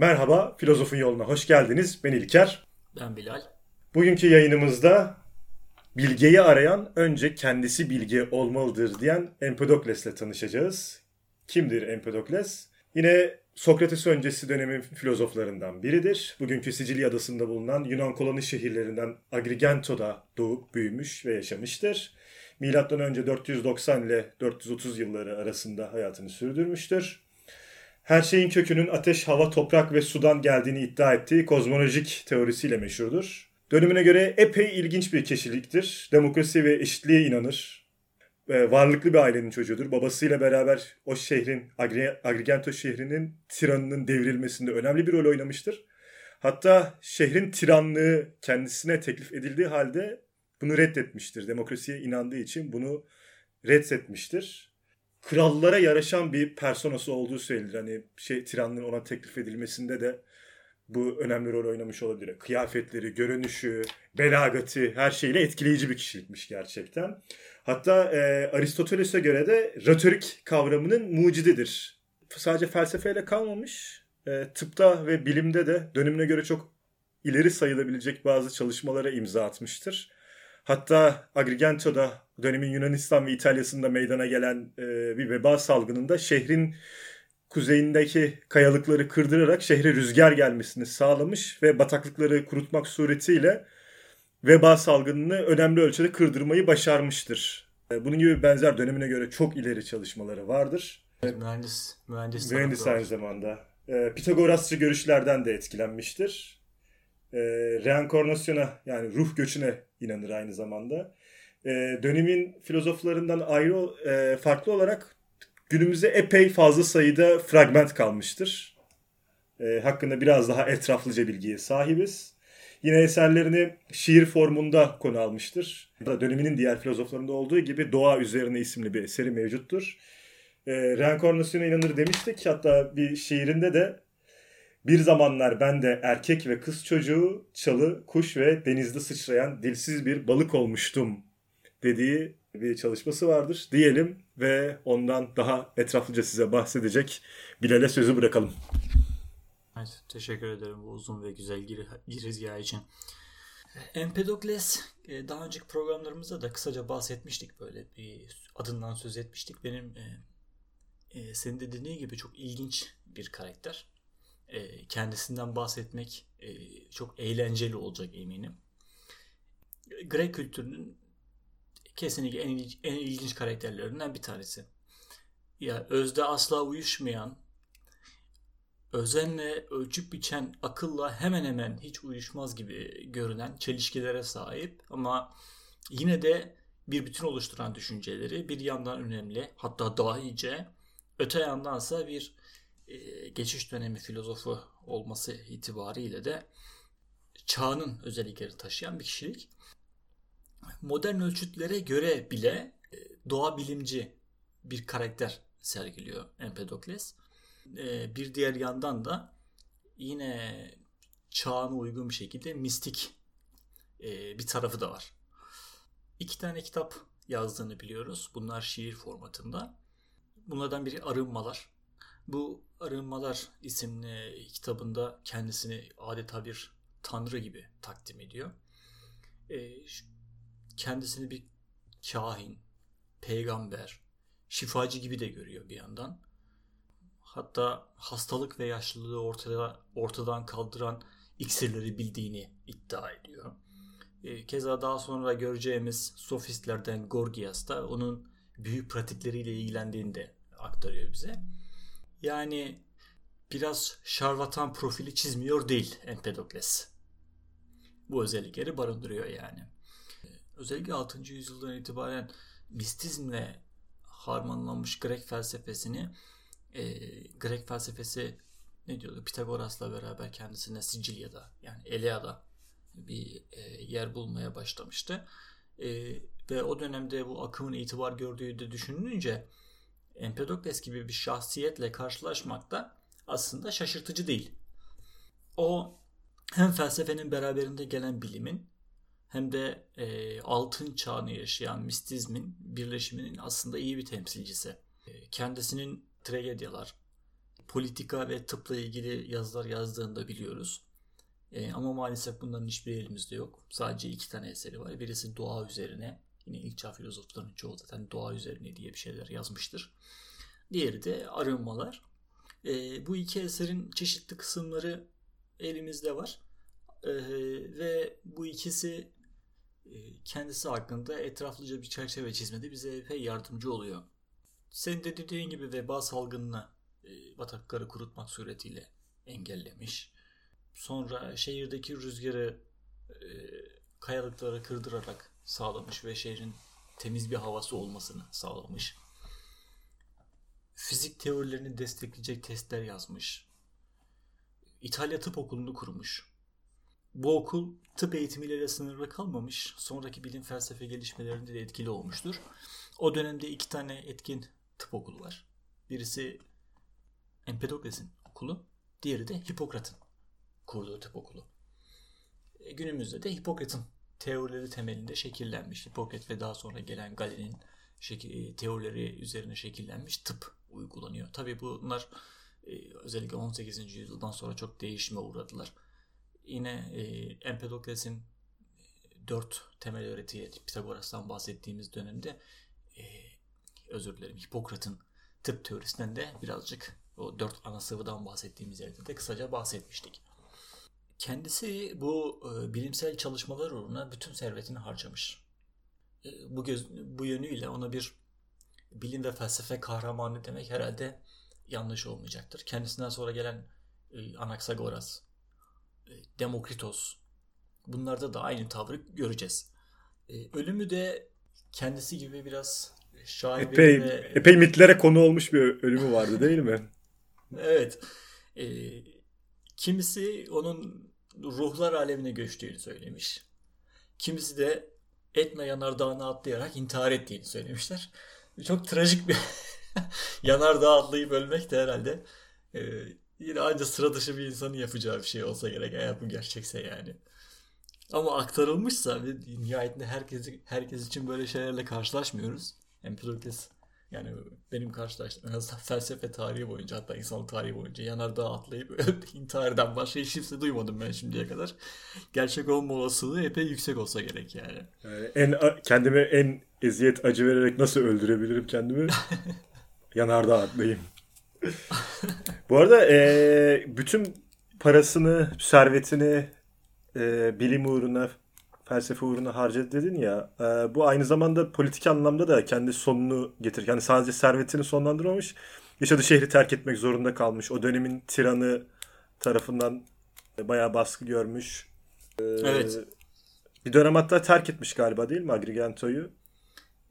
Merhaba, Filozofun Yoluna hoş geldiniz. Ben İlker. Ben Bilal. Bugünkü yayınımızda bilgeyi arayan önce kendisi bilge olmalıdır diyen Empedokles'le tanışacağız. Kimdir Empedokles? Yine Sokrates öncesi dönemin filozoflarından biridir. Bugünkü Sicilya adasında bulunan Yunan koloni şehirlerinden Agrigento'da doğup büyümüş ve yaşamıştır. Milattan önce 490 ile 430 yılları arasında hayatını sürdürmüştür. Her şeyin kökünün ateş, hava, toprak ve sudan geldiğini iddia ettiği kozmolojik teorisiyle meşhurdur. Dönemine göre epey ilginç bir kişiliktir. Demokrasi ve eşitliğe inanır. Varlıklı bir ailenin çocuğudur. Babasıyla beraber o şehrin, Agrigento şehrinin tiranının devrilmesinde önemli bir rol oynamıştır. Hatta şehrin tiranlığı kendisine teklif edildiği halde bunu reddetmiştir. Demokrasiye inandığı için bunu reddetmiştir. Krallara yaraşan bir personası olduğu söylenir. Hani şey tiranlığın ona teklif edilmesinde de bu önemli rol oynamış olabilir. Kıyafetleri, görünüşü, belagatı her şeyle etkileyici bir kişilikmiş gerçekten. Hatta e, Aristoteles'e göre de retorik kavramının mucididir. Sadece felsefeyle kalmamış, e, tıpta ve bilimde de dönemine göre çok ileri sayılabilecek bazı çalışmalara imza atmıştır. Hatta Agrigento'da dönemin Yunanistan ve İtalya'sında meydana gelen e, bir veba salgınında şehrin kuzeyindeki kayalıkları kırdırarak şehre rüzgar gelmesini sağlamış ve bataklıkları kurutmak suretiyle veba salgınını önemli ölçüde kırdırmayı başarmıştır. E, bunun gibi benzer dönemine göre çok ileri çalışmaları vardır. Mühendis, mühendis, mühendis aynı zamanda. E, Pitagorasçı görüşlerden de etkilenmiştir. E, reenkarnasyona yani ruh göçüne inanır aynı zamanda. Dönemin filozoflarından ayrı farklı olarak günümüze epey fazla sayıda fragment kalmıştır. Hakkında biraz daha etraflıca bilgiye sahibiz. Yine eserlerini şiir formunda konu almıştır. Döneminin diğer filozoflarında olduğu gibi Doğa Üzerine isimli bir eseri mevcuttur. E, reenkarnasyona inanır demiştik. Hatta bir şiirinde de bir zamanlar ben de erkek ve kız çocuğu, çalı, kuş ve denizde sıçrayan dilsiz bir balık olmuştum dediği bir çalışması vardır diyelim ve ondan daha etraflıca size bahsedecek Bilal'e sözü bırakalım. Evet, teşekkür ederim bu uzun ve güzel gir girizgah için. Empedokles e, daha önceki programlarımızda da kısaca bahsetmiştik böyle bir adından söz etmiştik. Benim e, e, senin de dediğin gibi çok ilginç bir karakter. E, kendisinden bahsetmek e, çok eğlenceli olacak eminim. Grek kültürünün kesinlikle en, en ilginç karakterlerinden bir tanesi. Ya özde asla uyuşmayan, özenle ölçüp biçen akılla hemen hemen hiç uyuşmaz gibi görünen çelişkilere sahip ama yine de bir bütün oluşturan düşünceleri bir yandan önemli hatta dahice öte yandansa bir e, geçiş dönemi filozofu olması itibariyle de çağının özellikleri taşıyan bir kişilik. Modern ölçütlere göre bile e, doğa bilimci bir karakter sergiliyor Empedokles. E, bir diğer yandan da yine çağına uygun bir şekilde mistik e, bir tarafı da var. İki tane kitap yazdığını biliyoruz. Bunlar şiir formatında. Bunlardan biri Arınmalar. Bu Arınmalar isimli kitabında kendisini adeta bir tanrı gibi takdim ediyor. Kendisini bir kahin, peygamber, şifacı gibi de görüyor bir yandan. Hatta hastalık ve yaşlılığı ortada, ortadan kaldıran iksirleri bildiğini iddia ediyor. E, keza daha sonra göreceğimiz sofistlerden Gorgias da onun büyük pratikleriyle ilgilendiğini de aktarıyor bize. Yani biraz şarlatan profili çizmiyor değil Empedokles. Bu özellikleri barındırıyor yani. Özellikle 6. yüzyıldan itibaren mistizmle harmanlanmış Grek felsefesini e, Grek felsefesi ne diyordu? Pitagoras'la beraber kendisine Sicilya'da yani Elea'da bir e, yer bulmaya başlamıştı. E, ve o dönemde bu akımın itibar gördüğü de düşünülünce Empedokles gibi bir şahsiyetle karşılaşmak da aslında şaşırtıcı değil. O hem felsefenin beraberinde gelen bilimin hem de e, altın çağını yaşayan mistizmin birleşiminin aslında iyi bir temsilcisi. E, kendisinin tragedyalar, politika ve tıpla ilgili yazılar yazdığını da biliyoruz. E, ama maalesef bunların hiçbir elimizde yok. Sadece iki tane eseri var. Birisi doğa üzerine. Yine ilk çağ filozofların çoğu zaten doğa üzerine diye bir şeyler yazmıştır. Diğeri de arınmalar. E, bu iki eserin çeşitli kısımları elimizde var. E, ve bu ikisi kendisi hakkında etraflıca bir çerçeve çizmede bize epey yardımcı oluyor. Senin de dediğin gibi veba salgınını e, batakları kurutmak suretiyle engellemiş. Sonra şehirdeki rüzgarı e, kayalıkları kırdırarak sağlamış ve şehrin temiz bir havası olmasını sağlamış. Fizik teorilerini destekleyecek testler yazmış. İtalya Tıp Okulu'nu kurmuş. Bu okul tıp eğitimiyle sınırlı kalmamış. Sonraki bilim felsefe gelişmelerinde de etkili olmuştur. O dönemde iki tane etkin tıp okulu var. Birisi Empedokles'in okulu, diğeri de Hipokrat'ın kurduğu tıp okulu. E, günümüzde de Hipokrat'ın teorileri temelinde şekillenmiş. Hipokrat ve daha sonra gelen Galen'in e, teorileri üzerine şekillenmiş tıp uygulanıyor. Tabii bunlar e, özellikle 18. yüzyıldan sonra çok değişime uğradılar. Yine e, Empedokles'in e, dört temel öğretiye Pitagoras'tan bahsettiğimiz dönemde e, özür dilerim Hipokrat'ın tıp teorisinden de birazcık o dört ana sıvıdan bahsettiğimiz yerde de kısaca bahsetmiştik. Kendisi bu e, bilimsel çalışmalar uğruna bütün servetini harcamış. E, bu göz, bu yönüyle ona bir bilim ve felsefe kahramanı demek herhalde yanlış olmayacaktır. Kendisinden sonra gelen e, Anaxagoras, e, Demokritos bunlarda da aynı tavrı göreceğiz. E, ölümü de kendisi gibi biraz şaibeli epey, ve... epey mitlere konu olmuş bir ölümü vardı değil mi? evet. E, kimisi onun ruhlar alemine göçtüğünü söylemiş. Kimisi de Etna yanardağına atlayarak intihar ettiğini söylemişler. Çok trajik bir yanardağ atlayıp ölmek de herhalde e, yine ancak sıra dışı bir insanın yapacağı bir şey olsa gerek eğer bu gerçekse yani. Ama aktarılmışsa ve nihayetinde herkes, herkes için böyle şeylerle karşılaşmıyoruz. Empedokles yani benim karşılaştığım en azından felsefe tarihi boyunca hatta insanlık tarihi boyunca yanardağ atlayıp intihar eden başka hiç kimse duymadım ben şimdiye kadar. Gerçek olma olasılığı epey yüksek olsa gerek yani. yani en kendime en eziyet acı vererek nasıl öldürebilirim kendimi? yanardağ atlayayım. Bu arada e, bütün parasını, servetini e, bilim uğruna, felsefe uğruna harcadı dedin ya. E, bu aynı zamanda politik anlamda da kendi sonunu getirir. Yani sadece servetini sonlandırmamış. Yaşadığı şehri terk etmek zorunda kalmış. O dönemin tiranı tarafından bayağı baskı görmüş. E, evet. Bir dönem hatta terk etmiş galiba değil mi Agrigento'yu?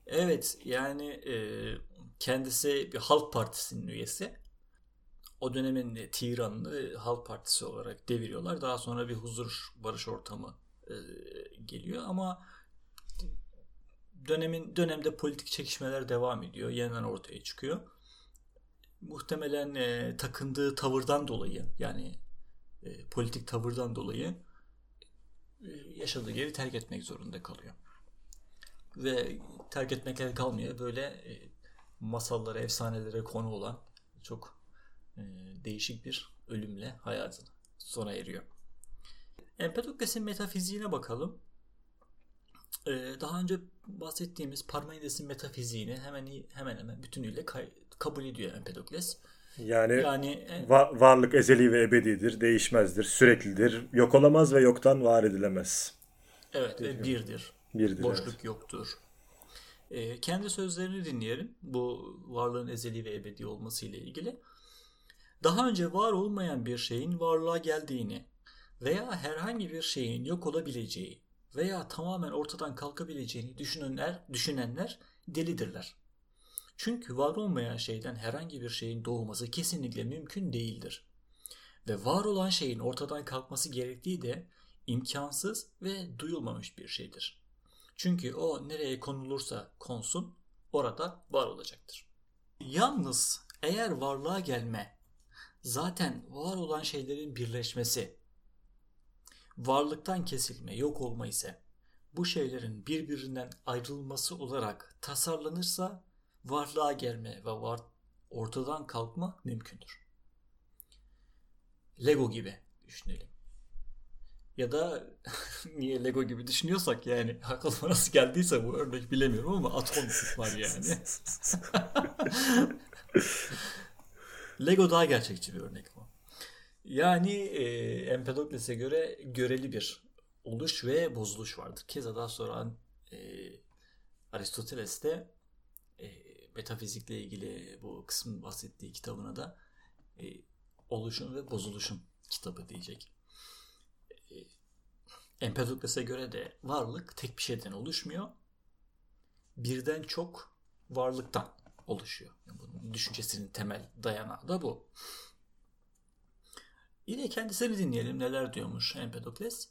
Evet yani e, kendisi bir Halk Partisi'nin üyesi. O dönemin tiranını Halk Partisi olarak deviriyorlar. Daha sonra bir huzur barış ortamı e, geliyor ama dönemin dönemde politik çekişmeler devam ediyor. Yeniden ortaya çıkıyor. Muhtemelen e, takındığı tavırdan dolayı yani e, politik tavırdan dolayı e, yaşadığı yeri terk etmek zorunda kalıyor. Ve terk etmekle kalmıyor. Böyle e, masallara, efsanelere konu olan çok e, değişik bir ölümle hayatını sona eriyor. Empedokles'in metafiziğine bakalım. Ee, daha önce bahsettiğimiz Parmenides'in metafiziğini hemen hemen hemen bütünüyle kabul ediyor Empedokles. Yani, yani va- varlık ezeli ve ebedidir, değişmezdir, süreklidir, yok olamaz ve yoktan var edilemez. Evet ve birdir. Birdir. Boşluk evet. yoktur. Ee, kendi sözlerini dinleyelim. Bu varlığın ezeli ve ebedi olması ile ilgili. Daha önce var olmayan bir şeyin varlığa geldiğini, veya herhangi bir şeyin yok olabileceği veya tamamen ortadan kalkabileceğini düşünenler, düşünenler delidirler. Çünkü var olmayan şeyden herhangi bir şeyin doğması kesinlikle mümkün değildir. Ve var olan şeyin ortadan kalkması gerektiği de imkansız ve duyulmamış bir şeydir. Çünkü o nereye konulursa konsun orada var olacaktır. Yalnız eğer varlığa gelme zaten var olan şeylerin birleşmesi varlıktan kesilme, yok olma ise bu şeylerin birbirinden ayrılması olarak tasarlanırsa varlığa gelme ve var, ortadan kalkma mümkündür. Lego gibi düşünelim. Ya da niye Lego gibi düşünüyorsak yani aklıma nasıl geldiyse bu örnek bilemiyorum ama atom var yani. Lego daha gerçekçi bir örnek bu. Yani e, Empedokles'e göre göreli bir oluş ve bozuluş vardır. Keza daha sonra e, Aristoteles de e, metafizikle ilgili bu kısmın bahsettiği kitabına da e, oluşum ve bozuluşum kitabı diyecek. E, Empedokles'e göre de varlık tek bir şeyden oluşmuyor. Birden çok varlıktan oluşuyor. Yani bunun düşüncesinin temel dayanağı da bu. Yine kendisini dinleyelim neler diyormuş Empedokles.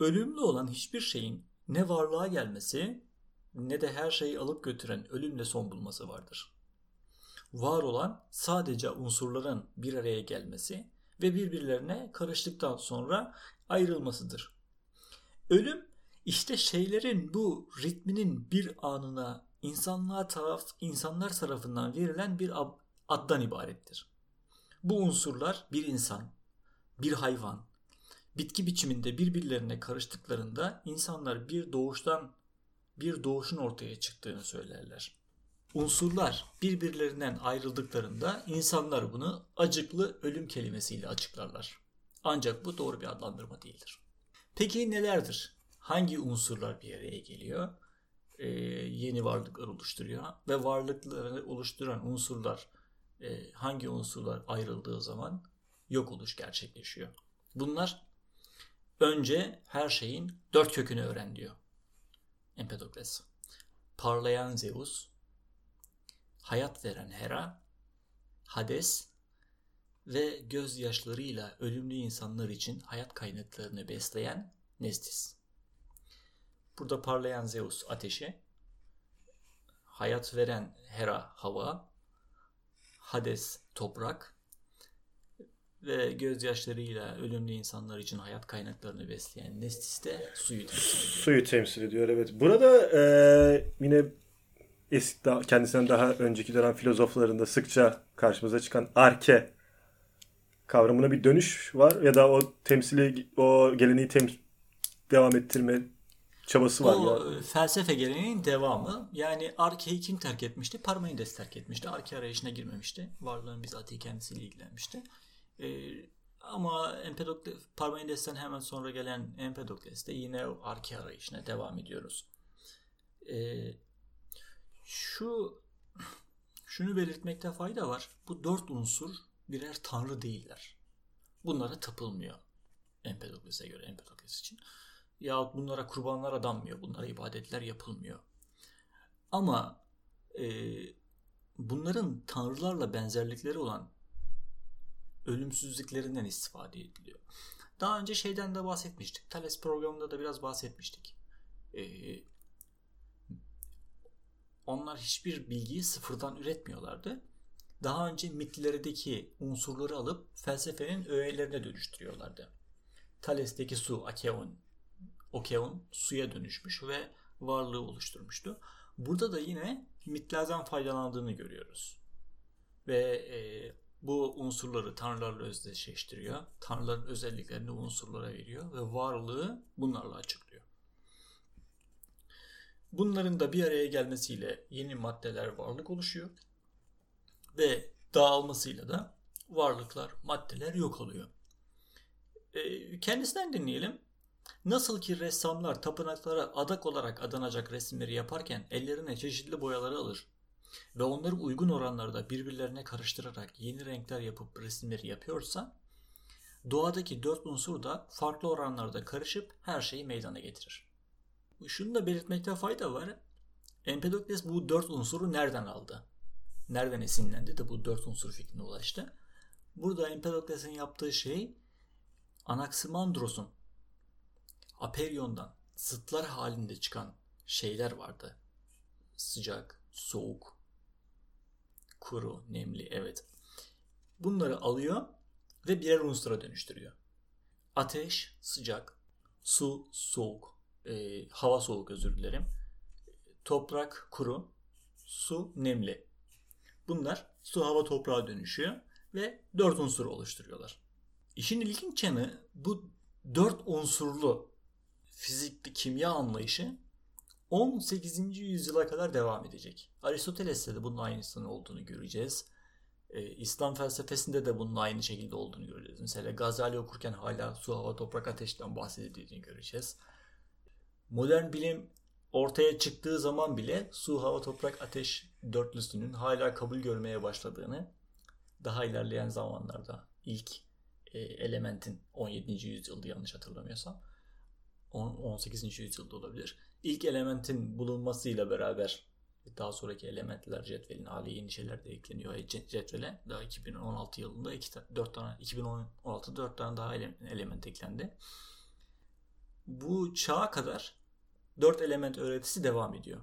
Ölümlü olan hiçbir şeyin ne varlığa gelmesi ne de her şeyi alıp götüren ölümle son bulması vardır. Var olan sadece unsurların bir araya gelmesi ve birbirlerine karıştıktan sonra ayrılmasıdır. Ölüm işte şeylerin bu ritminin bir anına insanlığa taraf insanlar tarafından verilen bir addan ibarettir. Bu unsurlar bir insan, bir hayvan, bitki biçiminde birbirlerine karıştıklarında insanlar bir doğuştan bir doğuşun ortaya çıktığını söylerler. Unsurlar birbirlerinden ayrıldıklarında insanlar bunu acıklı ölüm kelimesiyle açıklarlar. Ancak bu doğru bir adlandırma değildir. Peki nelerdir? Hangi unsurlar bir araya geliyor? Ee, yeni varlıklar oluşturuyor ve varlıkları oluşturan unsurlar e, hangi unsurlar ayrıldığı zaman yok oluş gerçekleşiyor. Bunlar önce her şeyin dört kökünü öğren diyor Empedokles. Parlayan Zeus, hayat veren Hera, Hades ve gözyaşlarıyla ölümlü insanlar için hayat kaynaklarını besleyen Nestis. Burada parlayan Zeus ateşi, hayat veren Hera hava, Hades toprak ve gözyaşlarıyla ölümlü insanlar için hayat kaynaklarını besleyen Nestis de suyu temsil ediyor. Suyu temsil ediyor evet. Burada e, yine eski kendisinden daha önceki dönem filozoflarında sıkça karşımıza çıkan arke kavramına bir dönüş var ya da o temsili o geleneği tem devam ettirme çabası var o ya. felsefe geleneğinin devamı. Yani Arke'yi kim terk etmişti? Parmenides terk etmişti. Arke arayışına girmemişti. Varlığın bizatihi kendisiyle ilgilenmişti. Ee, ama Empedokles, Parmenides'ten hemen sonra gelen Empedokles'te yine o Arke arayışına devam ediyoruz. Ee, şu şunu belirtmekte fayda var. Bu dört unsur birer tanrı değiller. Bunlara tapılmıyor. Empedokles'e göre Empedokles için yahut bunlara kurbanlar adanmıyor, bunlara ibadetler yapılmıyor. Ama e, bunların tanrılarla benzerlikleri olan ölümsüzlüklerinden istifade ediliyor. Daha önce şeyden de bahsetmiştik. Thales programında da biraz bahsetmiştik. Ee, onlar hiçbir bilgiyi sıfırdan üretmiyorlardı. Daha önce mitlerdeki unsurları alıp felsefenin öğelerine dönüştürüyorlardı. Thales'teki su, Akeon, Okeon suya dönüşmüş ve varlığı oluşturmuştu. Burada da yine mitlerden faydalandığını görüyoruz. Ve e, bu unsurları tanrılarla özdeşleştiriyor. Tanrıların özelliklerini unsurlara veriyor ve varlığı bunlarla açıklıyor. Bunların da bir araya gelmesiyle yeni maddeler varlık oluşuyor. Ve dağılmasıyla da varlıklar, maddeler yok oluyor. E, kendisinden dinleyelim. Nasıl ki ressamlar tapınaklara adak olarak adanacak resimleri yaparken ellerine çeşitli boyaları alır ve onları uygun oranlarda birbirlerine karıştırarak yeni renkler yapıp resimleri yapıyorsa doğadaki dört unsur da farklı oranlarda karışıp her şeyi meydana getirir. Şunu da belirtmekte fayda var. Empedokles bu dört unsuru nereden aldı? Nereden esinlendi de bu dört unsur fikrine ulaştı? Burada Empedokles'in yaptığı şey Anaximandros'un Aperion'dan zıtlar halinde çıkan şeyler vardı. Sıcak, soğuk, kuru, nemli evet. Bunları alıyor ve birer unsura dönüştürüyor. Ateş, sıcak, su, soğuk, e, hava soğuk özür dilerim. Toprak, kuru, su, nemli. Bunlar su, hava, toprağa dönüşüyor ve dört unsur oluşturuyorlar. İşin ilginç yanı bu dört unsurlu fizikli kimya anlayışı 18. yüzyıla kadar devam edecek. Aristoteles'te de bunun aynısının olduğunu göreceğiz. Ee, İslam felsefesinde de bunun aynı şekilde olduğunu göreceğiz. Mesela Gazali okurken hala su, hava, toprak, ateşten bahsedildiğini göreceğiz. Modern bilim ortaya çıktığı zaman bile su, hava, toprak, ateş dörtlüsünün hala kabul görmeye başladığını daha ilerleyen zamanlarda ilk e, elementin 17. yüzyılda yanlış hatırlamıyorsam 18. yüzyılda olabilir. İlk elementin bulunmasıyla beraber daha sonraki elementler cetvelin hali yeni şeyler de ekleniyor cetvele. Daha 2016 yılında iki, 4 tane 2016 4 tane daha element eklendi. Bu çağa kadar 4 element öğretisi devam ediyor.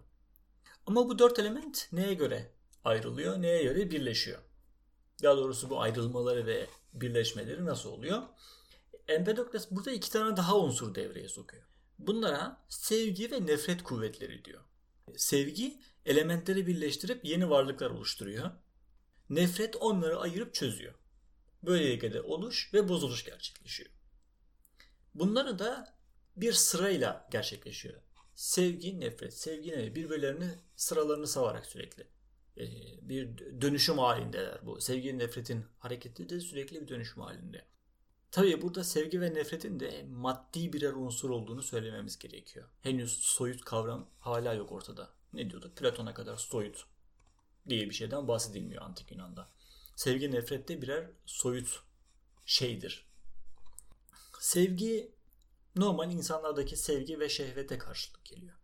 Ama bu 4 element neye göre ayrılıyor, neye göre birleşiyor? Daha doğrusu bu ayrılmaları ve birleşmeleri nasıl oluyor? Empedokles burada iki tane daha unsur devreye sokuyor. Bunlara sevgi ve nefret kuvvetleri diyor. Sevgi elementleri birleştirip yeni varlıklar oluşturuyor. Nefret onları ayırıp çözüyor. Böylelikle de oluş ve bozuluş gerçekleşiyor. Bunları da bir sırayla gerçekleşiyor. Sevgi, nefret, sevgi ne? Birbirlerini sıralarını savarak sürekli. Ee, bir dönüşüm halindeler bu. Sevgi, nefretin hareketi de sürekli bir dönüşüm halinde. Tabii burada sevgi ve nefretin de maddi birer unsur olduğunu söylememiz gerekiyor. Henüz soyut kavram hala yok ortada. Ne diyorduk? Platon'a kadar soyut diye bir şeyden bahsedilmiyor antik Yunan'da. Sevgi nefret de birer soyut şeydir. Sevgi normal insanlardaki sevgi ve şehvete karşılık geliyor.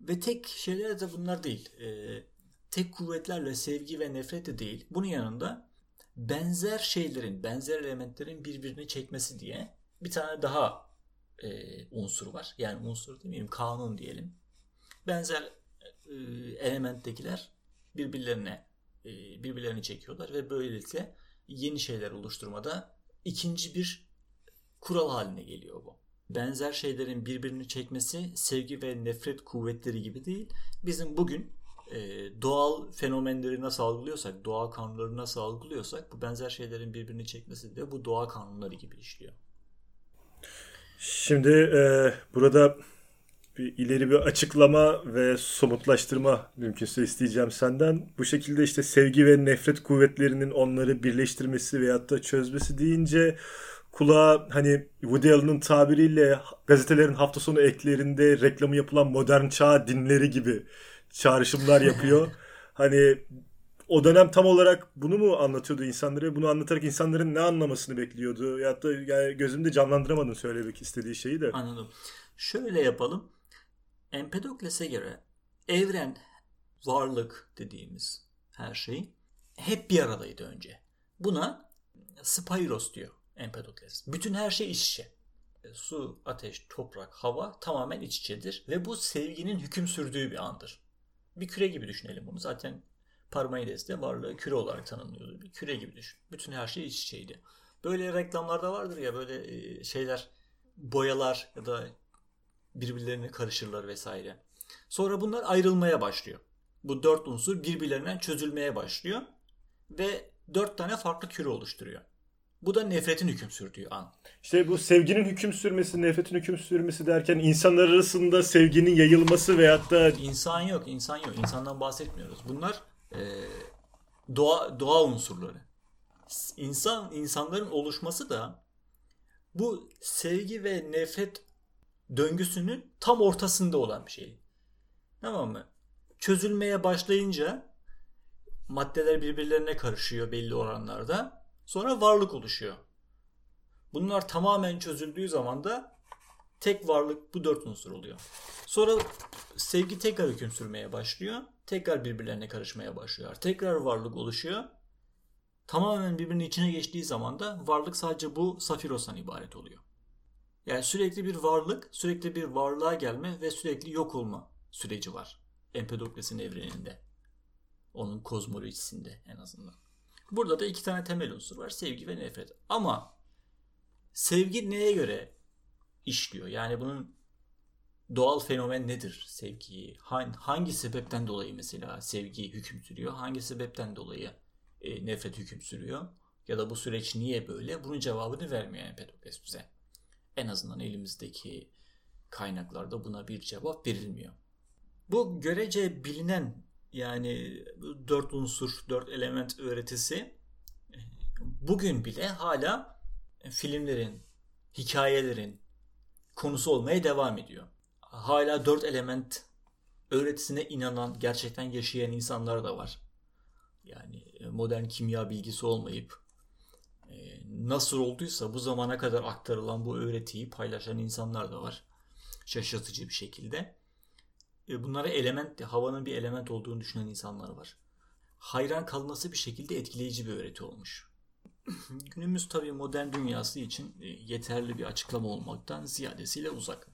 Ve tek şeyler de bunlar değil. Ee, tek kuvvetlerle sevgi ve nefret de değil. Bunun yanında benzer şeylerin, benzer elementlerin birbirini çekmesi diye bir tane daha e, unsur var. Yani unsur demeyeyim, kanun diyelim. Benzer e, elementtekiler birbirlerine e, birbirlerini çekiyorlar ve böylelikle yeni şeyler oluşturmada ikinci bir kural haline geliyor bu. Benzer şeylerin birbirini çekmesi sevgi ve nefret kuvvetleri gibi değil. Bizim bugün e, doğal fenomenleri nasıl algılıyorsak, doğa kanunları nasıl algılıyorsak bu benzer şeylerin birbirini çekmesi de bu doğa kanunları gibi işliyor. Şimdi e, burada bir ileri bir açıklama ve somutlaştırma mümkünse isteyeceğim senden. Bu şekilde işte sevgi ve nefret kuvvetlerinin onları birleştirmesi veyahut da çözmesi deyince kulağa hani Woody Allen'ın tabiriyle gazetelerin hafta sonu eklerinde reklamı yapılan modern çağ dinleri gibi çağrışımlar yapıyor. hani o dönem tam olarak bunu mu anlatıyordu insanlara? Bunu anlatarak insanların ne anlamasını bekliyordu? Ya da yani gözümde canlandıramadın söylemek istediği şeyi de. Anladım. Şöyle yapalım. Empedokles'e göre evren, varlık dediğimiz her şey hep bir aradaydı önce. Buna Spyros diyor Empedokles. Bütün her şey iç içe. Su, ateş, toprak, hava tamamen iç içedir ve bu sevginin hüküm sürdüğü bir andır bir küre gibi düşünelim bunu. Zaten Parmenides de varlığı küre olarak tanımlıyordu. Bir küre gibi düşün. Bütün her şey iç içeydi. Böyle reklamlarda vardır ya böyle e, şeyler boyalar ya da birbirlerine karışırlar vesaire. Sonra bunlar ayrılmaya başlıyor. Bu dört unsur birbirlerinden çözülmeye başlıyor ve dört tane farklı küre oluşturuyor. Bu da nefretin hüküm sürdüğü an. İşte bu sevginin hüküm sürmesi, nefretin hüküm sürmesi derken insanlar arasında sevginin yayılması veyahut da... insan yok, insan yok. İnsandan bahsetmiyoruz. Bunlar e, doğa, doğa unsurları. İnsan, insanların oluşması da bu sevgi ve nefret döngüsünün tam ortasında olan bir şey. Tamam mı? Çözülmeye başlayınca maddeler birbirlerine karışıyor belli oranlarda Sonra varlık oluşuyor. Bunlar tamamen çözüldüğü zaman da tek varlık bu dört unsur oluyor. Sonra sevgi tekrar hüküm sürmeye başlıyor. Tekrar birbirlerine karışmaya başlıyor. Tekrar varlık oluşuyor. Tamamen birbirinin içine geçtiği zaman da varlık sadece bu safirostan ibaret oluyor. Yani sürekli bir varlık, sürekli bir varlığa gelme ve sürekli yok olma süreci var. Empedokles'in evreninde. Onun kozmolojisinde en azından. Burada da iki tane temel unsur var. Sevgi ve nefret. Ama sevgi neye göre işliyor? Yani bunun doğal fenomen nedir sevgiyi? Hangi sebepten dolayı mesela sevgi hüküm sürüyor? Hangi sebepten dolayı e, nefret hüküm sürüyor? ya da bu süreç niye böyle bunun cevabını vermiyor Empedokles bize. En azından elimizdeki kaynaklarda buna bir cevap verilmiyor. Bu görece bilinen yani dört unsur, dört element öğretisi bugün bile hala filmlerin, hikayelerin konusu olmaya devam ediyor. Hala dört element öğretisine inanan, gerçekten yaşayan insanlar da var. Yani modern kimya bilgisi olmayıp e, nasıl olduysa bu zamana kadar aktarılan bu öğretiyi paylaşan insanlar da var. Şaşırtıcı bir şekilde. E, bunlara element, havanın bir element olduğunu düşünen insanlar var. Hayran kalması bir şekilde etkileyici bir öğreti olmuş. Günümüz tabii modern dünyası için e, yeterli bir açıklama olmaktan ziyadesiyle uzak.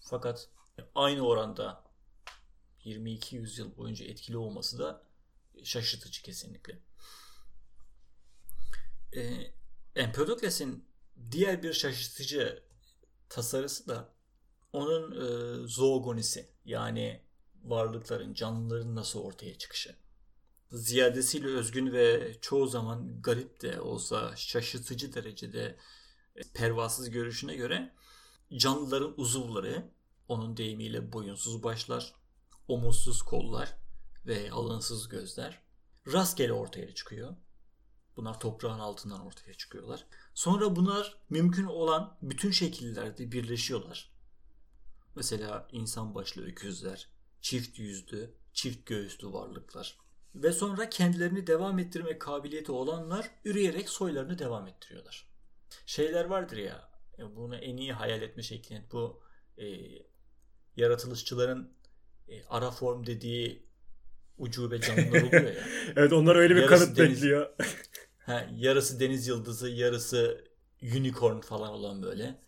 Fakat aynı oranda 22 yüzyıl boyunca etkili olması da şaşırtıcı kesinlikle. Ee, Empedokles'in diğer bir şaşırtıcı tasarısı da onun e, zoogonisi yani varlıkların, canlıların nasıl ortaya çıkışı. Ziyadesiyle özgün ve çoğu zaman garip de olsa şaşırtıcı derecede e, pervasız görüşüne göre canlıların uzuvları onun deyimiyle boyunsuz başlar, omuzsuz kollar ve alınsız gözler rastgele ortaya çıkıyor. Bunlar toprağın altından ortaya çıkıyorlar. Sonra bunlar mümkün olan bütün şekillerde birleşiyorlar. Mesela insan başlı öküzler, çift yüzlü, çift göğüslü varlıklar. Ve sonra kendilerini devam ettirme kabiliyeti olanlar üreyerek soylarını devam ettiriyorlar. Şeyler vardır ya, bunu en iyi hayal etme şeklin bu e, yaratılışçıların e, ara form dediği ucube canlılar oluyor ya. evet onlar öyle bir yarısı kanıt deniz, bekliyor. he, yarısı deniz yıldızı, yarısı unicorn falan olan böyle.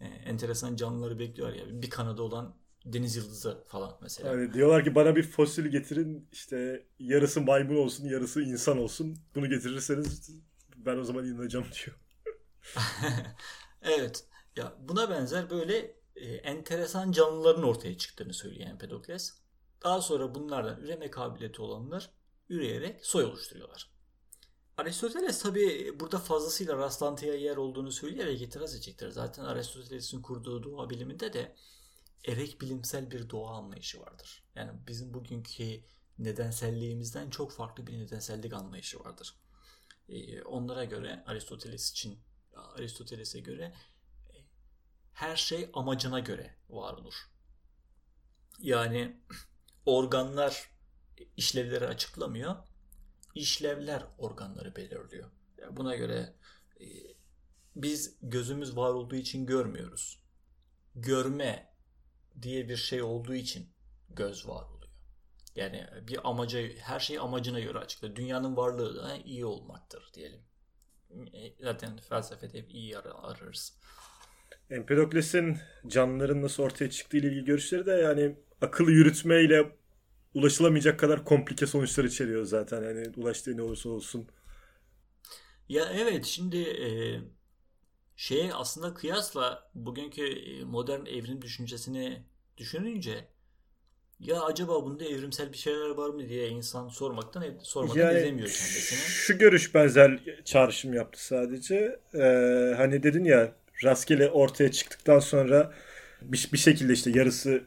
E, enteresan canlıları bekliyor ya. Bir kanadı olan deniz yıldızı falan mesela. Yani diyorlar ki bana bir fosil getirin işte yarısı maymun olsun yarısı insan olsun. Bunu getirirseniz ben o zaman inanacağım diyor. evet. Ya buna benzer böyle e, enteresan canlıların ortaya çıktığını söylüyor Empedokles. Daha sonra bunlardan üreme kabiliyeti olanlar üreyerek soy oluşturuyorlar. Aristoteles tabi burada fazlasıyla rastlantıya yer olduğunu söyleyerek itiraz edecektir. Zaten Aristoteles'in kurduğu doğa biliminde de erek bilimsel bir doğa anlayışı vardır. Yani bizim bugünkü nedenselliğimizden çok farklı bir nedensellik anlayışı vardır. Ee, onlara göre Aristoteles için Aristoteles'e göre her şey amacına göre var olur. Yani organlar işlevleri açıklamıyor. İşlevler organları belirliyor. Buna göre e, biz gözümüz var olduğu için görmüyoruz. Görme diye bir şey olduğu için göz var oluyor. Yani bir amaca, her şey amacına göre açıklar. Dünyanın varlığı da iyi olmaktır diyelim. E, zaten felsefede hep iyi ararız. Empedokles'in canlıların nasıl ortaya çıktığı ile ilgili görüşleri de yani akıllı yürütmeyle ulaşılamayacak kadar komplike sonuçlar içeriyor zaten. Yani ulaştığı ne olursa olsun. Ya evet şimdi e, şeye aslında kıyasla bugünkü e, modern evrim düşüncesini düşününce ya acaba bunda evrimsel bir şeyler var mı diye insan sormaktan sormadan yani, edemiyor kendisini. Şu görüş benzer çağrışım yaptı sadece. Ee, hani dedin ya rastgele ortaya çıktıktan sonra bir, bir şekilde işte yarısı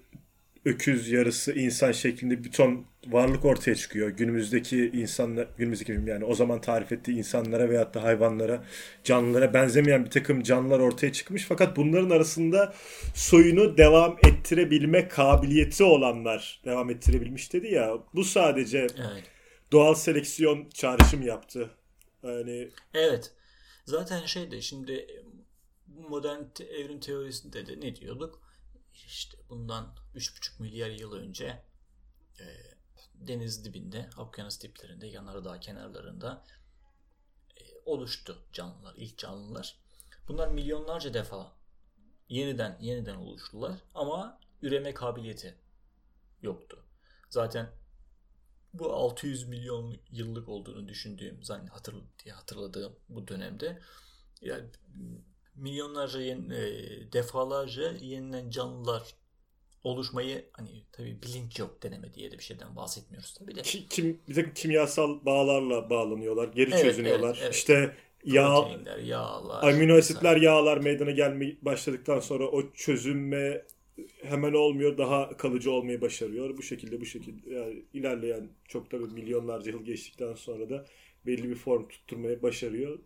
öküz yarısı insan şeklinde bir ton varlık ortaya çıkıyor. Günümüzdeki insanlar, günümüzdeki yani o zaman tarif ettiği insanlara veyahut da hayvanlara, canlılara benzemeyen bir takım canlılar ortaya çıkmış. Fakat bunların arasında soyunu devam ettirebilme kabiliyeti olanlar devam ettirebilmiş dedi ya. Bu sadece evet. doğal seleksiyon çağrışım yaptı. Yani Evet. Zaten şey de şimdi modern evrim teorisinde de ne diyorduk? İşte bundan 3,5 milyar yıl önce e, deniz dibinde, okyanus diplerinde, yanardağ kenarlarında e, oluştu canlılar, ilk canlılar. Bunlar milyonlarca defa yeniden yeniden oluştular ama üreme kabiliyeti yoktu. Zaten bu 600 milyon yıllık olduğunu düşündüğüm, diye hatırladığım bu dönemde yani milyonlarca yeni, e, defalarca yeniden canlılar oluşmayı hani tabi bilinç yok deneme diye de bir şeyden bahsetmiyoruz tabi de. Kim, bir takım kimyasal bağlarla bağlanıyorlar, geri evet, çözünüyorlar. Evet, evet. İşte yağ, yağlar. amino asitler, yağlar meydana gelmeye başladıktan sonra o çözünme hemen olmuyor. Daha kalıcı olmayı başarıyor. Bu şekilde bu şekilde yani ilerleyen çok da milyonlarca yıl geçtikten sonra da belli bir form tutturmayı başarıyor.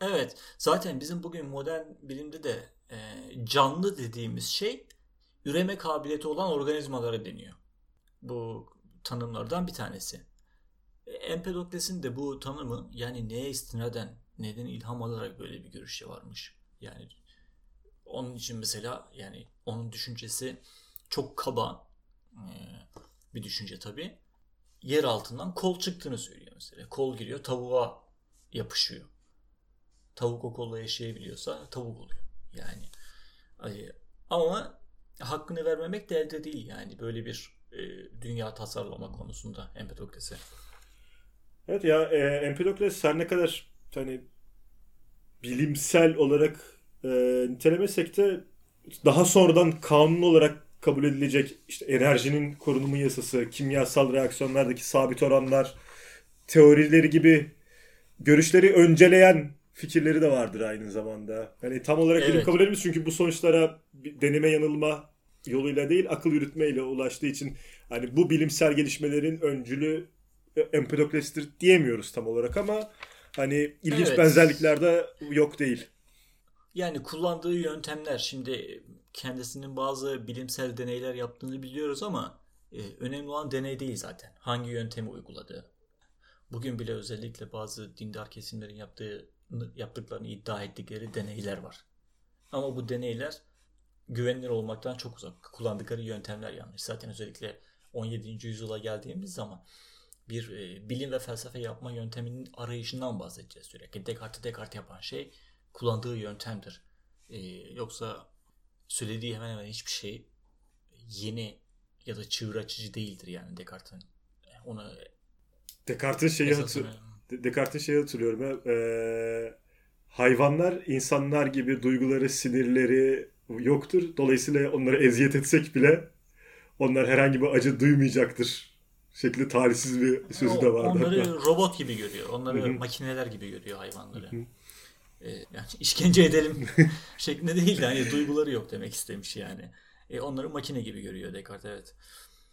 Evet. Zaten bizim bugün modern bilimde de e, canlı dediğimiz şey üreme kabiliyeti olan organizmalara deniyor. Bu tanımlardan bir tanesi. E, Empedokles'in de bu tanımı yani neye istinaden, neden ilham alarak böyle bir görüşe varmış. Yani onun için mesela yani onun düşüncesi çok kaba e, bir düşünce tabii. Yer altından kol çıktığını söylüyor mesela. Kol giriyor tavuğa yapışıyor. Tavuk o kolla yaşayabiliyorsa tavuk oluyor. Yani ama hakkını vermemek de elde değil yani böyle bir e, dünya tasarlama konusunda Empedokles'e. Evet ya e, Empedokles her ne kadar hani bilimsel olarak e, nitelemesek de daha sonradan kanun olarak kabul edilecek işte enerjinin korunumu yasası, kimyasal reaksiyonlardaki sabit oranlar, teorileri gibi görüşleri önceleyen fikirleri de vardır aynı zamanda. Hani tam olarak bilim Evet. kabul edilmez çünkü bu sonuçlara deneme yanılma yoluyla değil akıl yürütmeyle ulaştığı için hani bu bilimsel gelişmelerin öncülü e, Empedokles'tir diyemiyoruz tam olarak ama hani ilginç Evet. benzerlikler de yok değil. Yani kullandığı yöntemler şimdi kendisinin bazı bilimsel deneyler yaptığını biliyoruz ama e, önemli olan deney değil zaten. Hangi yöntemi uyguladığı. Bugün bile özellikle bazı dindar kesimlerin yaptığı yaptıklarını iddia ettikleri deneyler var. Ama bu deneyler güvenilir olmaktan çok uzak. Kullandıkları yöntemler yanlış. Zaten özellikle 17. yüzyıla geldiğimiz zaman bir e, bilim ve felsefe yapma yönteminin arayışından bahsedeceğiz sürekli. Descartes'i Descartes yapan şey kullandığı yöntemdir. E, yoksa söylediği hemen hemen hiçbir şey yeni ya da çığır açıcı değildir yani Descartes'in. Ona Descartes'in şeyi hatır, Descartes'in şeyi hatırlıyorum ya. eee, hayvanlar insanlar gibi duyguları, sinirleri yoktur. Dolayısıyla onlara eziyet etsek bile onlar herhangi bir acı duymayacaktır. Şekli tarihsiz bir sözü de O- vardı. Onları hatta. robot gibi görüyor. Onları Hı hı. makineler gibi görüyor hayvanları. Hı hı. Ee, yani işkence edelim şeklinde değil de hani duyguları yok demek istemiş yani. E, onları makine gibi görüyor Descartes evet.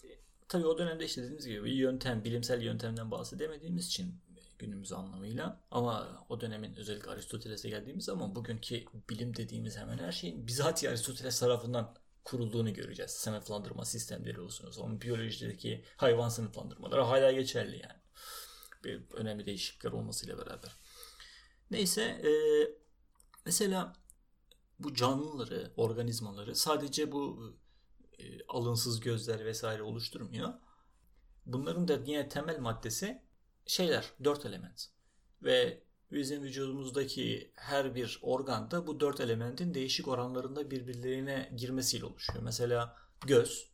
E, tabii o dönemde işte dediğimiz gibi bir yöntem, bilimsel yöntemden bahsedemediğimiz için günümüz anlamıyla ama o dönemin özellikle Aristoteles'e geldiğimiz zaman bugünkü bilim dediğimiz hemen her şeyin bizatihi Aristoteles tarafından kurulduğunu göreceğiz. Sınıflandırma sistemleri olsun. Onun biyolojideki hayvan sınıflandırmaları hala geçerli yani. Bir önemli değişiklikler olmasıyla beraber. Neyse e, mesela bu canlıları, organizmaları sadece bu e, alınsız gözler vesaire oluşturmuyor. Bunların da yine temel maddesi şeyler, dört element. Ve bizim vücudumuzdaki her bir organ da bu dört elementin değişik oranlarında birbirlerine girmesiyle oluşuyor. Mesela göz,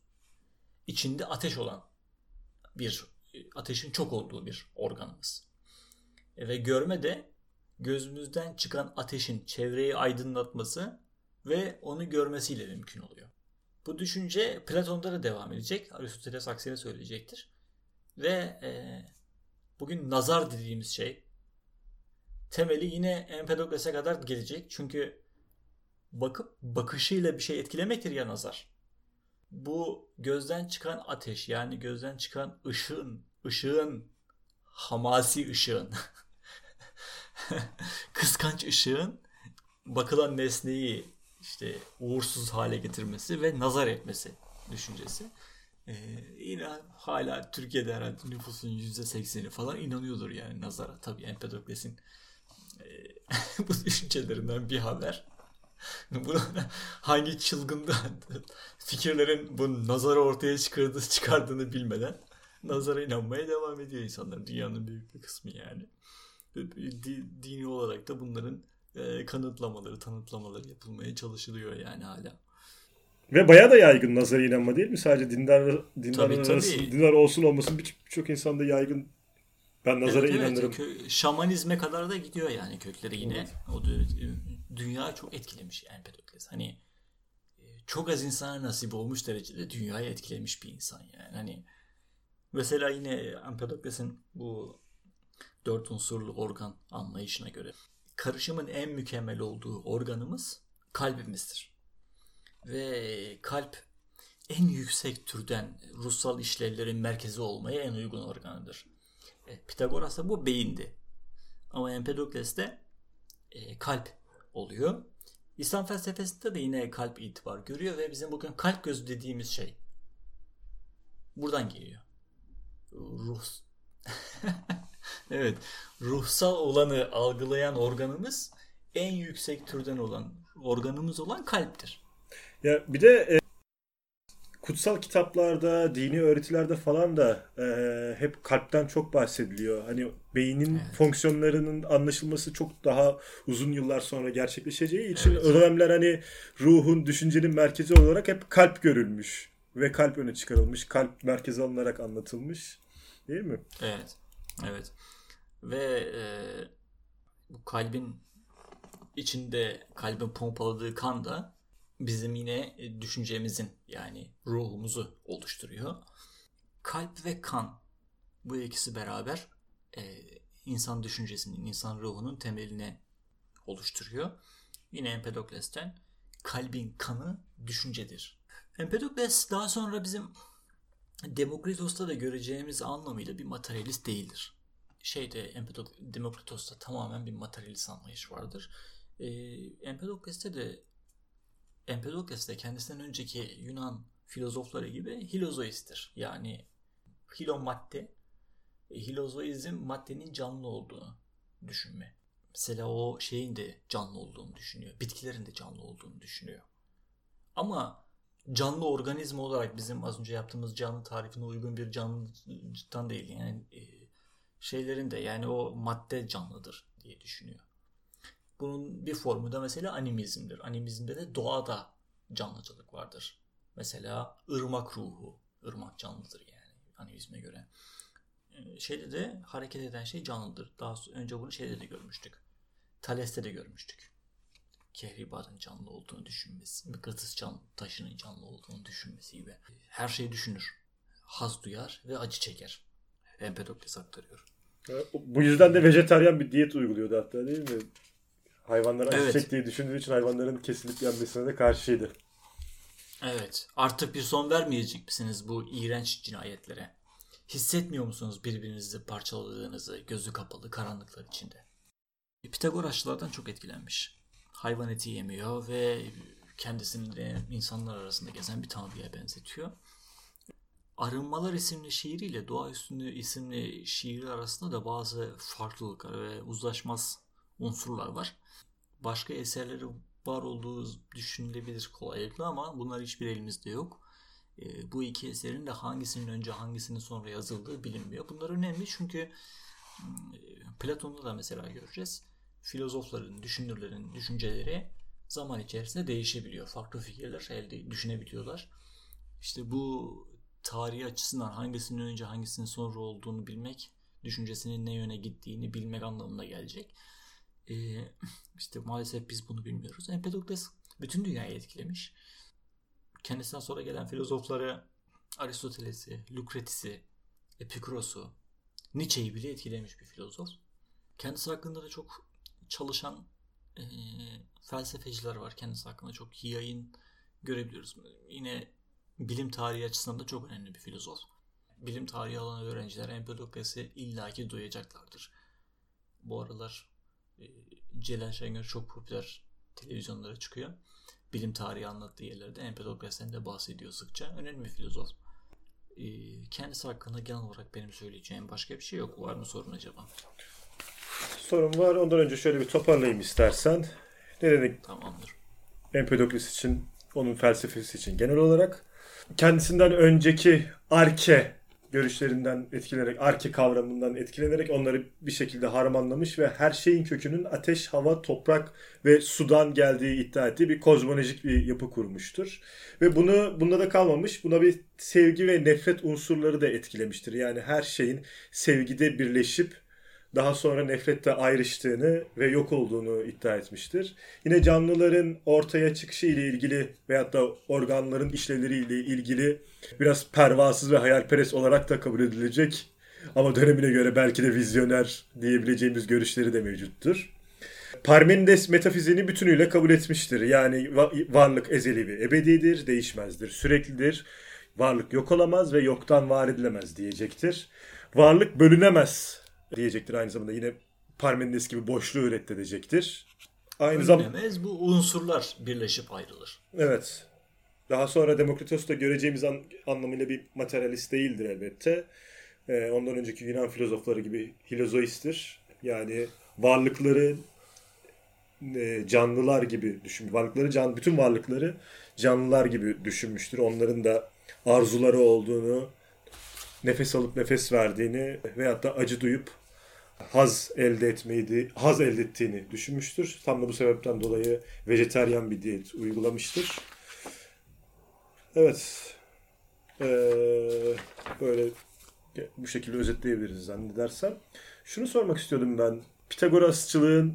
içinde ateş olan bir, ateşin çok olduğu bir organımız. E, Ve görme de gözümüzden çıkan ateşin çevreyi aydınlatması ve onu görmesiyle mümkün oluyor. Bu düşünce Platon'da da devam edecek. Aristoteles aksine söyleyecektir. Ve e, bugün nazar dediğimiz şey temeli yine Empedokles'e kadar gelecek. Çünkü bakıp bakışıyla bir şey etkilemektir ya nazar. Bu gözden çıkan ateş yani gözden çıkan ışığın, ışığın, hamasi ışığın, kıskanç ışığın bakılan nesneyi işte uğursuz hale getirmesi ve nazar etmesi düşüncesi. Ee, yine hala Türkiye'de herhalde nüfusun %80'i falan inanıyordur yani nazara. Tabii Empedokles'in e, bu düşüncelerinden bir haber. Bu hangi çılgında fikirlerin bu nazarı ortaya çıkardığı, çıkardığını bilmeden nazara inanmaya devam ediyor insanlar. Dünyanın büyük bir kısmı yani. Di- dini olarak da bunların e, kanıtlamaları, tanıtlamaları yapılmaya çalışılıyor yani hala. Ve bayağı da yaygın nazara inanma değil mi? Sadece dindar dindarlar Tabii, tabii. arasında dindar olsun olmasın bir- birçok insanda yaygın ben nazara Evet, evet. inanırım. Kö- şamanizme kadar da gidiyor yani kökleri yine. Evet. O dö- dünya çok etkilemiş Empedokles. Hani e, çok az insana nasip olmuş derecede dünyayı etkilemiş bir insan yani. Hani mesela yine Empedokles'in bu Dört unsurlu organ anlayışına göre. Karışımın en mükemmel olduğu organımız kalbimizdir. Ve kalp en yüksek türden ruhsal işlevlerin merkezi olmaya en uygun organıdır. E, Pitagoras'ta bu beyindi. Ama Empedokles'te e, kalp oluyor. İslam felsefesinde de yine kalp itibar görüyor ve bizim bugün kalp gözü dediğimiz şey buradan geliyor. Ruh evet, ruhsal olanı algılayan organımız en yüksek türden olan organımız olan kalptir. Ya bir de e, kutsal kitaplarda, dini öğretilerde falan da e, hep kalpten çok bahsediliyor. Hani beynin evet. fonksiyonlarının anlaşılması çok daha uzun yıllar sonra gerçekleşeceği için evet. o dönemler hani ruhun, düşüncenin merkezi olarak hep kalp görülmüş ve kalp öne çıkarılmış, kalp merkeze alınarak anlatılmış. Değil mi? Evet. Evet. Ve e, bu kalbin içinde kalbin pompaladığı kan da bizim yine düşüncemizin yani ruhumuzu oluşturuyor. Kalp ve kan bu ikisi beraber e, insan düşüncesinin, insan ruhunun temelini oluşturuyor. Yine Empedokles'ten kalbin kanı düşüncedir. Empedokles daha sonra bizim Demokritos'ta da göreceğimiz anlamıyla bir materyalist değildir. Şeyde Demokritos'ta tamamen bir materyalist anlayış vardır. Ee, Empedokles'te de Empedokles de kendisinden önceki Yunan filozofları gibi hilozoisttir. Yani hilo madde, e, hilozoizm maddenin canlı olduğunu düşünme. Mesela o şeyin de canlı olduğunu düşünüyor. Bitkilerin de canlı olduğunu düşünüyor. Ama canlı organizma olarak bizim az önce yaptığımız canlı tarifine uygun bir canlıdan değil. Yani e, şeylerin de yani o madde canlıdır diye düşünüyor. Bunun bir formu da mesela animizmdir. Animizmde de doğada canlıcılık vardır. Mesela ırmak ruhu, ırmak canlıdır yani animizme göre. E, şeyde de hareket eden şey canlıdır. Daha önce bunu şeyde de görmüştük. Thales'te de görmüştük. Kehribar'ın canlı olduğunu düşünmesi, mıknatıs can, taşının canlı olduğunu düşünmesi gibi. Her şeyi düşünür. Haz duyar ve acı çeker. Empedokles aktarıyor. Bu yüzden de vejetaryen bir diyet uyguluyordu hatta değil mi? Hayvanların acı evet. çektiği düşündüğü için hayvanların kesilip yenmesine de karşıydı. Evet. Artık bir son vermeyecek misiniz bu iğrenç cinayetlere? Hissetmiyor musunuz birbirinizi parçaladığınızı gözü kapalı karanlıklar içinde? Pitagorasçılardan çok etkilenmiş hayvan eti yemiyor ve kendisini de insanlar arasında gezen bir tanrıya benzetiyor. Arınmalar isimli şiiriyle Doğa Üstünlüğü isimli şiiri arasında da bazı farklılıklar ve uzlaşmaz unsurlar var. Başka eserleri var olduğu düşünülebilir kolaylıkla ama bunlar hiçbir elimizde yok. E, bu iki eserin de hangisinin önce hangisinin sonra yazıldığı bilinmiyor. Bunlar önemli çünkü hmm, Platon'da da mesela göreceğiz filozofların, düşünürlerin düşünceleri zaman içerisinde değişebiliyor. Farklı fikirler elde düşünebiliyorlar. İşte bu tarihi açısından hangisinin önce hangisinin sonra olduğunu bilmek, düşüncesinin ne yöne gittiğini bilmek anlamına gelecek. Ee, işte maalesef biz bunu bilmiyoruz. Empedokles bütün dünyayı etkilemiş. Kendisinden sonra gelen filozofları Aristoteles'i, Lucretis'i, Epikuros'u, Nietzsche'yi bile etkilemiş bir filozof. Kendisi hakkında da çok çalışan e, felsefeciler var kendisi hakkında çok yayın görebiliyoruz. Yine bilim tarihi açısından da çok önemli bir filozof. Bilim tarihi alan öğrenciler Empedokles'i illaki duyacaklardır. Bu aralar e, Celal Şengör çok popüler televizyonlara çıkıyor. Bilim tarihi anlattığı yerlerde Empedokles'ten de bahsediyor sıkça. Önemli bir filozof. E, kendisi hakkında genel olarak benim söyleyeceğim başka bir şey yok. Var mı sorun acaba? sorum var. Ondan önce şöyle bir toparlayayım istersen. Ne dedik? Tamamdır. Empedokles için, onun felsefesi için genel olarak. Kendisinden önceki arke görüşlerinden etkilenerek, arke kavramından etkilenerek onları bir şekilde harmanlamış ve her şeyin kökünün ateş, hava, toprak ve sudan geldiği iddia ettiği bir kozmolojik bir yapı kurmuştur. Ve bunu bunda da kalmamış. Buna bir sevgi ve nefret unsurları da etkilemiştir. Yani her şeyin sevgide birleşip daha sonra nefrette ayrıştığını ve yok olduğunu iddia etmiştir. Yine canlıların ortaya çıkışı ile ilgili veyahut da organların işlevleri ile ilgili biraz pervasız ve hayalperest olarak da kabul edilecek Ama dönemine göre belki de vizyoner diyebileceğimiz görüşleri de mevcuttur. Parmenides metafiziğini bütünüyle kabul etmiştir. Yani varlık ezeli ve ebedidir, değişmezdir, süreklidir. Varlık yok olamaz ve yoktan var edilemez diyecektir. Varlık bölünemez diyecektir aynı zamanda. Yine Parmenides gibi boşluğu reddedecektir. Aynı zamanda bu unsurlar birleşip ayrılır. Evet. Daha sonra Demokritos da göreceğimiz an, anlamıyla bir materyalist değildir elbette. Ee, ondan önceki Yunan filozofları gibi hilozoisttir. Yani varlıkları e, canlılar gibi düşün. Varlıkları can bütün varlıkları canlılar gibi düşünmüştür. Onların da arzuları olduğunu, nefes alıp nefes verdiğini veyahut da acı duyup haz elde etmeyi, haz elde ettiğini düşünmüştür. Tam da bu sebepten dolayı vejeteryan bir diyet uygulamıştır. Evet. Ee, böyle bu şekilde özetleyebiliriz zannedersem. Şunu sormak istiyordum ben. Pitagorasçılığın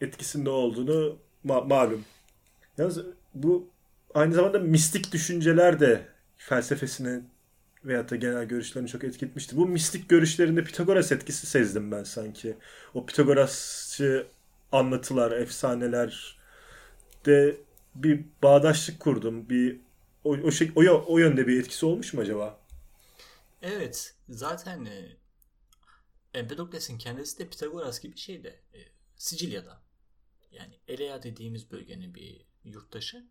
etkisinde olduğunu ma- malum. Yalnız bu aynı zamanda mistik düşünceler de felsefesini veyahut da genel görüşlerini çok etki Bu mistik görüşlerinde Pitagoras etkisi sezdim ben sanki. O Pitagorasçı anlatılar, efsaneler de bir bağdaşlık kurdum. Bir o, o, şey, o, o yönde bir etkisi olmuş mu acaba? Evet. Zaten e, Empedokles'in kendisi de Pitagoras gibi şeyde e, Sicilya'da. Yani Elea dediğimiz bölgenin bir yurttaşı.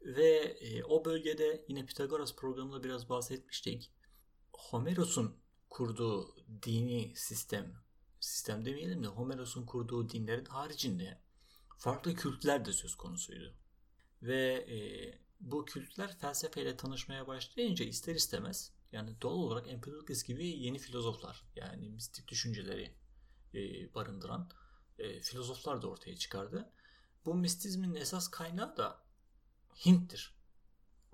Ve e, o bölgede yine Pitagoras programında biraz bahsetmiştik. Homeros'un kurduğu dini sistem, sistem demeyelim de Homeros'un kurduğu dinlerin haricinde farklı kültler de söz konusuydu. Ve e, bu kültler felsefeyle tanışmaya başlayınca ister istemez yani doğal olarak Empedokles gibi yeni filozoflar yani mistik düşünceleri e, barındıran e, filozoflar da ortaya çıkardı. Bu mistizmin esas kaynağı da Hint'tir.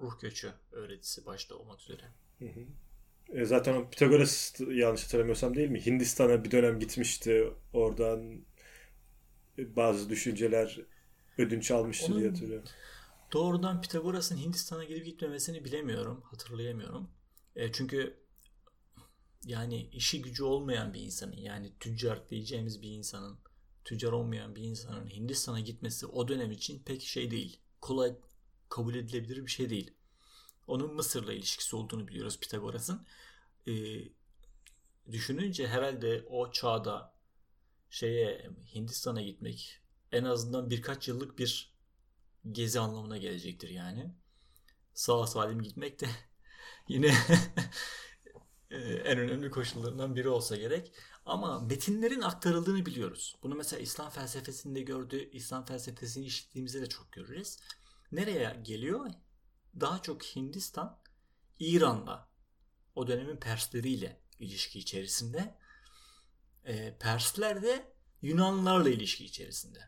Ruh göçü öğretisi başta olmak üzere. Hı hı. E zaten Pitagoras yanlış hatırlamıyorsam değil mi? Hindistan'a bir dönem gitmişti. Oradan bazı düşünceler ödünç almıştı Onun diye hatırlıyorum. Doğrudan Pitagoras'ın Hindistan'a gidip gitmemesini bilemiyorum. Hatırlayamıyorum. E, çünkü yani işi gücü olmayan bir insanın yani tüccar diyeceğimiz bir insanın tüccar olmayan bir insanın Hindistan'a gitmesi o dönem için pek şey değil. Kolay kabul edilebilir bir şey değil. Onun Mısır'la ilişkisi olduğunu biliyoruz Pitagoras'ın. E, düşününce herhalde o çağda şeye Hindistan'a gitmek en azından birkaç yıllık bir gezi anlamına gelecektir yani. Sağ salim gitmek de yine en önemli koşullarından biri olsa gerek. Ama metinlerin aktarıldığını biliyoruz. Bunu mesela İslam felsefesinde gördü, İslam felsefesini işittiğimizde de çok görürüz. Nereye geliyor? Daha çok Hindistan, İran'la, o dönemin Persleriyle ilişki içerisinde. E, Persler de Yunanlarla ilişki içerisinde.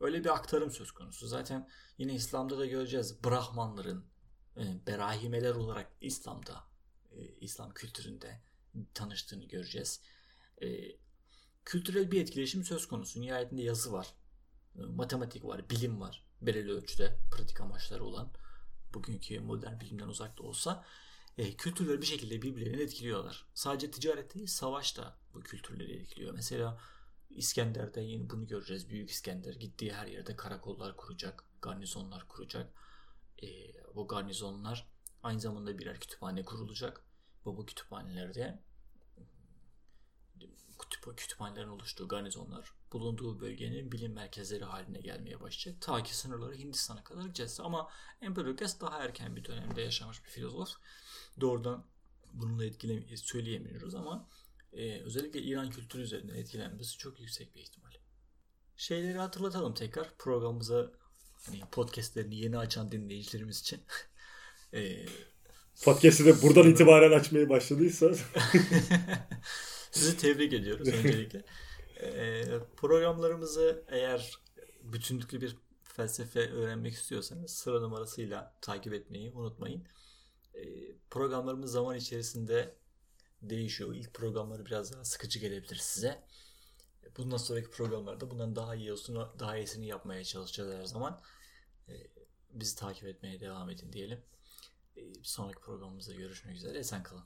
Öyle bir aktarım söz konusu. Zaten yine İslam'da da göreceğiz. Brahmanların e, berahimeler olarak İslam'da, e, İslam kültüründe tanıştığını göreceğiz. E, kültürel bir etkileşim söz konusu. Nihayetinde yazı var, e, matematik var, bilim var belirli ölçüde pratik amaçları olan bugünkü modern bilimden uzak da olsa e, kültürleri bir şekilde birbirlerini etkiliyorlar. Sadece ticaret değil savaş da bu kültürleri etkiliyor. Mesela İskender'de yine bunu göreceğiz. Büyük İskender gittiği her yerde karakollar kuracak, garnizonlar kuracak. E, bu garnizonlar aynı zamanda birer kütüphane kurulacak. Bu, bu kütüphanelerde kütüp kütüphanelerin oluştuğu garnizonlar bulunduğu bölgenin bilim merkezleri haline gelmeye başlayacak. Ta ki sınırları Hindistan'a kadar gideceğiz. Ama Empedokles daha erken bir dönemde yaşamış bir filozof. Doğrudan bununla etkile söyleyemiyoruz ama e, özellikle İran kültürü üzerinden etkilenmesi çok yüksek bir ihtimal. Şeyleri hatırlatalım tekrar programımıza hani podcastlerini yeni açan dinleyicilerimiz için. e, Podcast'i de buradan itibaren açmaya başladıysa Sizi tebrik ediyoruz öncelikle. e, programlarımızı eğer bütünlüklü bir felsefe öğrenmek istiyorsanız sıra numarasıyla takip etmeyi unutmayın. E, programlarımız zaman içerisinde değişiyor. İlk programları biraz daha sıkıcı gelebilir size. Bundan sonraki programlarda bundan daha iyi olsun, daha iyisini yapmaya çalışacağız her zaman. E, bizi takip etmeye devam edin diyelim. E, sonraki programımızda görüşmek üzere. Esen kalın.